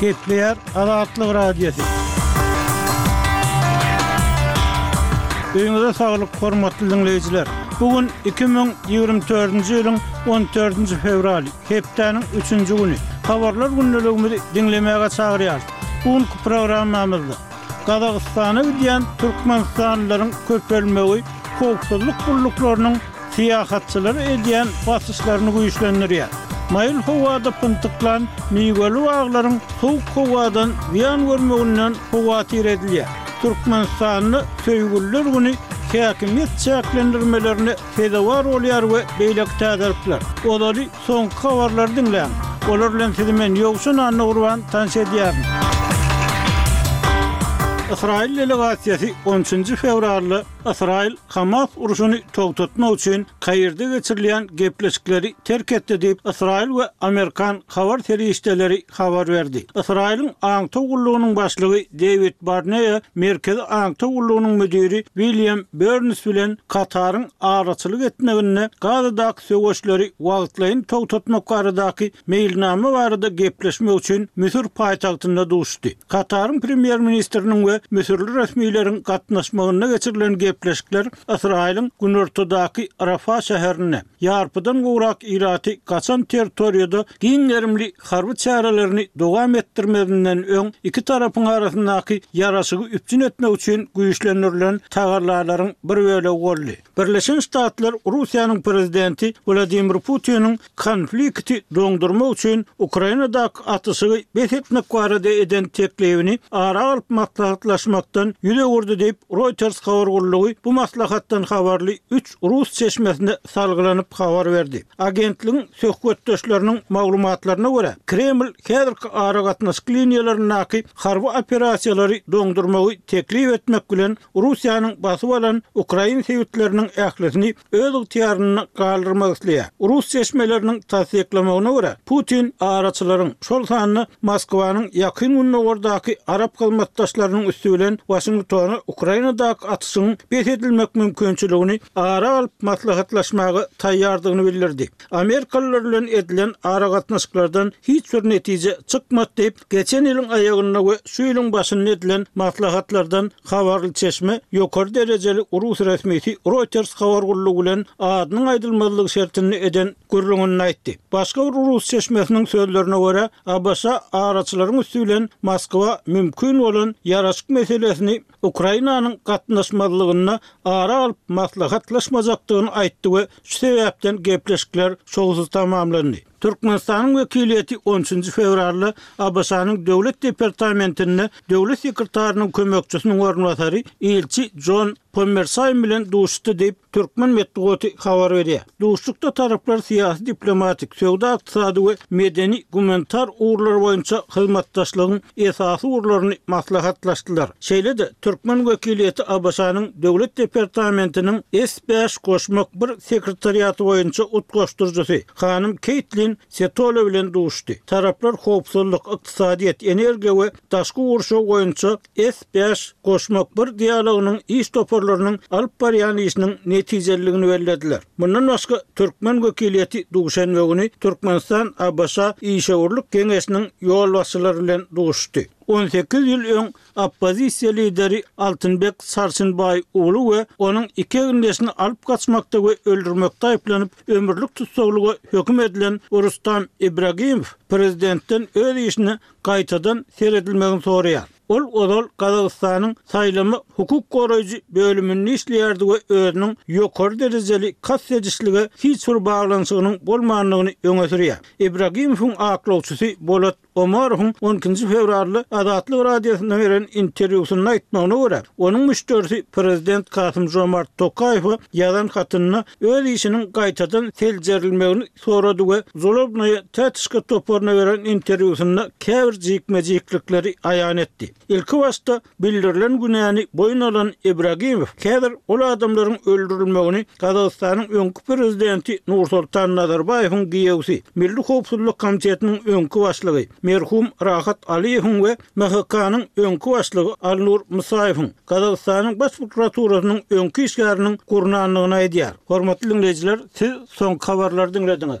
Gepleýär Azatlyk Radiosy. Öňüňize saglyk, hormatly diňleýjiler. Bu gün 2024-nji ýylyň 14-nji fewraly, hepdäniň 3-nji güni. Habarlar gündeligimizi diňlemäge çagyrýarys. Bu günki programmamyzda Gazagystana gidýän türkmenistanlylaryň köpelmegi howpsuzlyk gulluklarynyň syýahatçylara edýän basyşlaryny güýçlendirýär. Maýyl howada pyntyklan miweli baglaryň sowuk howadan zyýan görmeginden howatyr edilýär. Türkmenistanda Söýgüliler güni häkimiýet çäklendirmelerine sezewar bolýar we beýleki täzelikler. Ozaly Soňky habarlary diňläň. Olar bilen sizi men Ýowşan Anna Gurban tanyş edýärin. Ysraýyl delegasiýasy on üçünji fewralda Ysraýyl Hamas urşuny togtatmak üçin Kairde geçirilýän gepleşikleri terk etdi diýip, ysraýyl we amerikan habar serişdeleri habar berdi. Ysraýylyň aňtaw gullugynyň başlygy Dewid Barneýa Merkezi aňtaw gullugynyň müdiri Wilýam Berns bilen Kataryň araçylyk etmeginde Gazadaky söweşleri wagtlaýyn togtatmak baradaky meýilnama barada gepleşmek üçin Müsür paýtagtynda duşdy. Kataryň premýer-ministriniň we müsürli resmileriň gatnaşmagynda geçirilen gepleşikler Ysraýylyň günortadaky Rafa şäherinde, ýarpydan gowrak ilaty gaçan territoriýada giň gerimli harby çärelerini dowam etdirmezinden öň iki tarapyň arasyndaky ýaraşygy üpjün etmek üçin güýçlendirilen tagallalaryň bir bölegi boldy. Birleşen Ştatlar Russiýanyň prezidenti Wladimir Putiniň konflikti doňdurmak üçin Ukrainadaky atyşygy bes etmek barada eden teklibini ara alyp maslahatlaşmakdan ýüz öwürdi diýip, Reuters habar gullugy bu maslahatdan habarly üç rus çeşmesine salgylanyp habar berdi. Agentligiň söhbetdeşleriniň maglumatlaryna görä, Kreml häzirki aragatnaşyk liniýalaryndaky harby operasiýalary doňdurmagy teklip etmek bilen, Russiýanyň basyp alan ukrain sebitleriniň ählisini öz ygtyýarynda galdyrmak isleýär. Rus çeşmeleriniň tassyklamagyna görä, Putin araçylaryň, şol sanda Moskwanyň Ýakyn Gündogardaky arap hyzmatdaşlarynyň üsti bilen Waşingtona Ukrainadaky şunuň bes edilmek mümkinçiligini ara alyp maslahatlaşmaga taýýardygyny bildirdi. Amerikalylar bilen edilen aragatnaşyklardan hiç bir netije çykmady diýip, geçen ýylyň aýagynda we şu ýylyň başynda edilen maslahatlardan habarly çeşme ýokary derejeli rus resmisi Reuters habar gullugy bilen adynyň aýdylmazlygy şertinde eden gürrüňinde aýtdy. Başga bir rus çeşmesiniň sözlerine görä, ABŞ araçylaryň üsti bilen Moskwa mümkin bolan ýaraşyk meselesini Ukrainanyň gatnaşmazlygyny ara alyp maslahatlaşmajakdygyny aýtdy we şu sebäpden gepleşikler şowsuz tamamlandy. Türkmenistanyň wekiliýeti on üçünji fewralda ABŞ-nyň Döwlet departamentinde Döwlet sekretarynyň kömekçisiniň orunbasary, ilçi Jon Pommersaým bilen duşuşdy diýip, Türkmen metbugaty habar berýär. Duşuşykda taraplar syýasy-diplomatik, söwda-ykdysady we medeni-gumanitar ugurlar boýunça hyzmatdaşlygyň esasy ugurlaryny maslahatlaşdylar. Şeýle-de, türkmen wekiliýeti ABŞ-nyň Döwlet departamentiniň S bäş goşmak bir sekretariaty boýunça utgaşdyryjysy hanym Keýtlin Setole bilen duşuşdy. Taraplar howpsuzlyk, ykdysadyýet, energiýa we daşky gurşaw boýunça S bäş Goşmak bir dialogynyň iş toparlarynyň alyp barýan işiniň netijeliligini bellediler. Mundan başga, türkmen wekiliýeti duşenbe güni Türkmenistan-ABŞ-a işewürlik geňeşiniň ýolbaşçylary bilen duşuşdy. On sekiz ýyl öň oppozisiýa lideri Altynbek Sarçynbaý ugly we onuň iki egindeşini alyp gaçmakda we öldürmekde aýyplanyp, ömürlik tussaglyga höküm edilen Rustam Ibragimow prezidentden öz işini gaýtadan seredilmegini soraýar. Ol ozal Gazagystanyň saýlama hukuk goraýjy bölüminde işleýärdi we özüniň ýokary derejeli kast edişlige hiç bir baglanyşygynyň bolmandygyny öňe sürýär. Ibragimowyň aklawçysy Bolat Omarowyň on ikinji fewralda Azatlyk Radiosyna beren interwýusynda aýtmagyna görä, onuň müşderisi prezident Kasym-Žomart Tokaýewe ýazan hatynda öz işiniň gaýtadan seljerilmegini sorady we Zolobnoýa Tätiçka toparyna beren interwýusynda käbir jikme-jiklikleri aýan etdi. Ilki başda bildirilen günäni boýun alan Ibragimow häzir ol adamlaryň öldürilmegini Gazagystanyň öňki prezidenti Nursoltan Nazarbaýewiň giýewsi, Milli howpsuzlyk komitetiniň öňki başlygy, merhum Rahat Aliýewiň we NHK-nyň öňki başlygy Alnur Musaýewiň Gazagystanyň Baş prokuraturasynyň öňki işgäriniň gurnandygyny aýdýar. Hormatly diňleýjiler, siz soňky habarlary diňlediňiz.